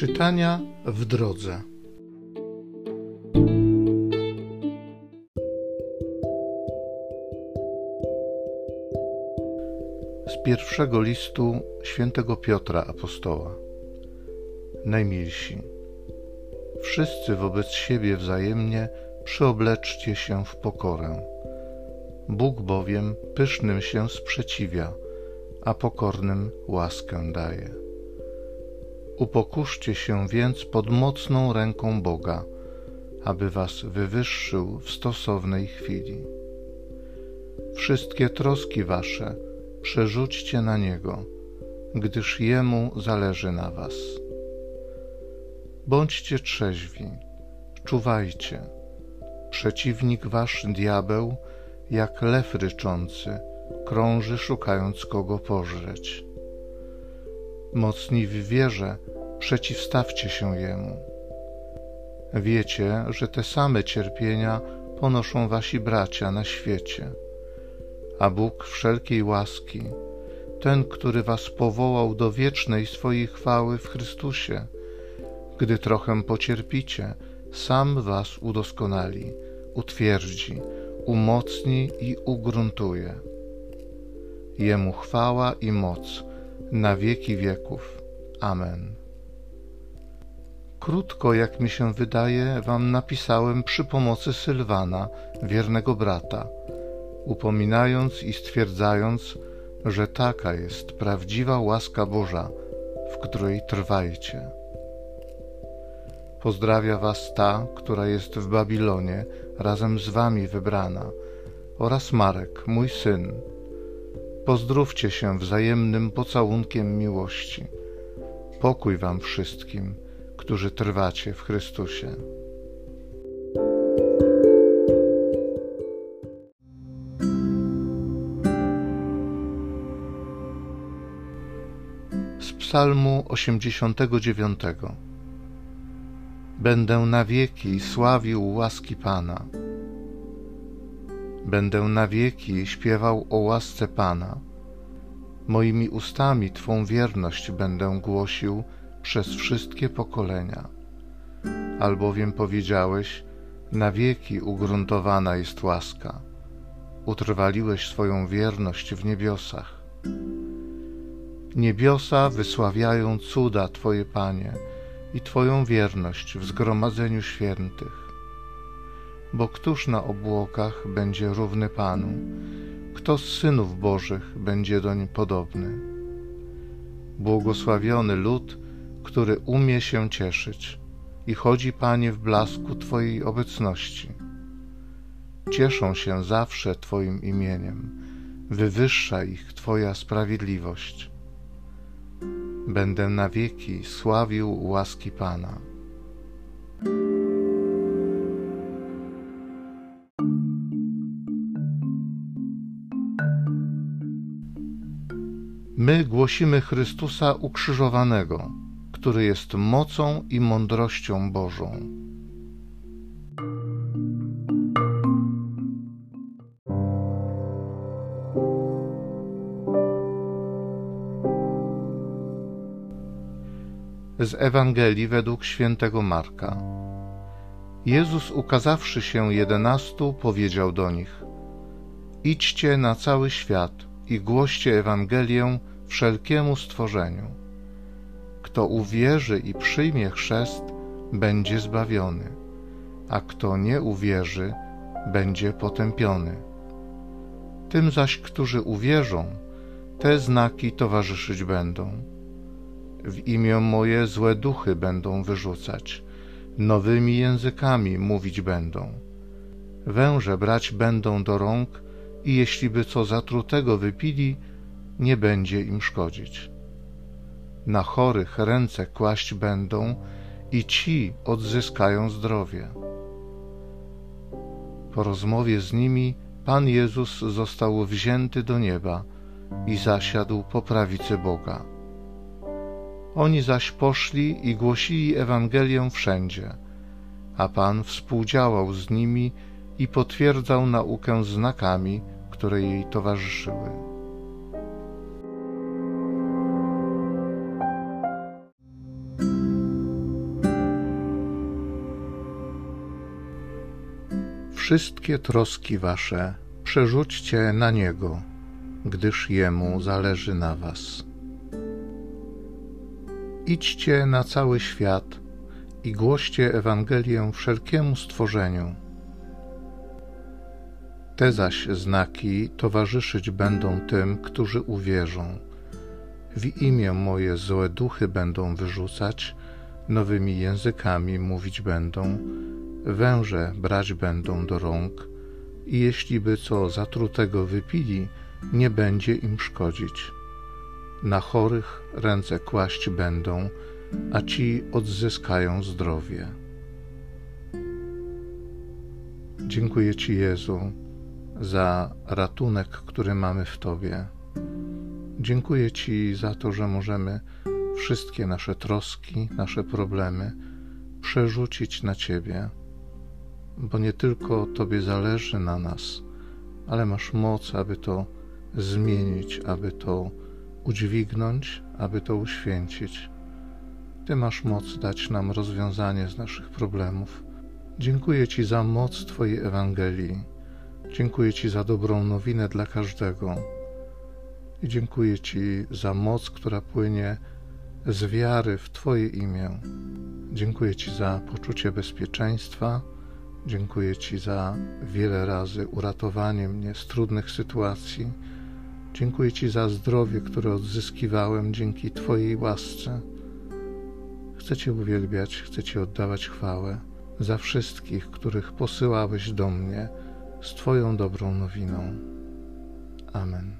Czytania w drodze. Z pierwszego listu świętego Piotra Apostoła. Najmilsi, wszyscy wobec siebie wzajemnie przyobleczcie się w pokorę. Bóg bowiem pysznym się sprzeciwia, a pokornym łaskę daje. Upokurzcie się więc pod mocną ręką Boga, aby was wywyższył w stosownej chwili. Wszystkie troski wasze przerzućcie na Niego, gdyż Jemu zależy na was. Bądźcie trzeźwi, czuwajcie. Przeciwnik wasz diabeł, jak lew ryczący, krąży szukając kogo pożreć. Mocni w wierze, przeciwstawcie się Jemu. Wiecie, że te same cierpienia ponoszą wasi bracia na świecie. A Bóg wszelkiej łaski, ten, który was powołał do wiecznej swojej chwały w Chrystusie, gdy trochę pocierpicie, sam was udoskonali, utwierdzi, umocni i ugruntuje. Jemu chwała i moc na wieki wieków. Amen. Krótko, jak mi się wydaje, wam napisałem przy pomocy Sylwana, wiernego brata, upominając i stwierdzając, że taka jest prawdziwa łaska Boża, w której trwajcie. Pozdrawia was ta, która jest w Babilonie, razem z wami wybrana, oraz Marek, mój syn. Pozdrówcie się wzajemnym pocałunkiem miłości. Pokój wam wszystkim, którzy trwacie w Chrystusie. Z Psalmu 89 Będę na wieki sławił łaski Pana. Będę na wieki śpiewał o łasce Pana. Moimi ustami Twą wierność będę głosił przez wszystkie pokolenia. Albowiem powiedziałeś, na wieki ugruntowana jest łaska. Utrwaliłeś swoją wierność w niebiosach. Niebiosa wysławiają cuda Twoje, Panie, i Twoją wierność w zgromadzeniu świętych. Bo któż na obłokach będzie równy Panu? Kto z synów Bożych będzie doń podobny? Błogosławiony lud, który umie się cieszyć i chodzi, Panie, w blasku Twojej obecności. Cieszą się zawsze Twoim imieniem, wywyższa ich Twoja sprawiedliwość. Będę na wieki sławił łaski Pana. My głosimy Chrystusa ukrzyżowanego, który jest mocą i mądrością Bożą. Z Ewangelii według świętego Marka. Jezus ukazawszy się jedenastu, powiedział do nich: Idźcie na cały świat i głoście Ewangelię wszelkiemu stworzeniu. Kto uwierzy i przyjmie chrzest, będzie zbawiony, a kto nie uwierzy, będzie potępiony. Tym zaś, którzy uwierzą, te znaki towarzyszyć będą. W imię moje złe duchy będą wyrzucać, nowymi językami mówić będą. Węże brać będą do rąk i jeśli by co zatrutego wypili, nie będzie im szkodzić. Na chorych ręce kłaść będą i ci odzyskają zdrowie. Po rozmowie z nimi Pan Jezus został wzięty do nieba i zasiadł po prawicy Boga. Oni zaś poszli i głosili Ewangelię wszędzie, a Pan współdziałał z nimi i potwierdzał naukę znakami, które jej towarzyszyły. Wszystkie troski wasze przerzućcie na Niego, gdyż Jemu zależy na was. Idźcie na cały świat i głoście Ewangelię wszelkiemu stworzeniu. Te zaś znaki towarzyszyć będą tym, którzy uwierzą. W imię moje złe duchy będą wyrzucać, nowymi językami mówić będą, węże brać będą do rąk i jeśli by co zatrutego wypili, nie będzie im szkodzić. Na chorych ręce kłaść będą, a ci odzyskają zdrowie. Dziękuję Ci, Jezu, za ratunek, który mamy w Tobie. Dziękuję Ci za to, że możemy wszystkie nasze troski, nasze problemy przerzucić na Ciebie, bo nie tylko Tobie zależy na nas, ale masz moc, aby to zmienić, aby to udźwignąć, aby to uświęcić. Ty masz moc dać nam rozwiązanie z naszych problemów. Dziękuję Ci za moc Twojej Ewangelii. Dziękuję Ci za dobrą nowinę dla każdego. I dziękuję Ci za moc, która płynie z wiary w Twoje imię. Dziękuję Ci za poczucie bezpieczeństwa. Dziękuję Ci za wiele razy uratowanie mnie z trudnych sytuacji. Dziękuję Ci za zdrowie, które odzyskiwałem dzięki Twojej łasce. Chcę Cię uwielbiać, chcę Ci oddawać chwałę za wszystkich, których posyłałeś do mnie z Twoją dobrą nowiną. Amen.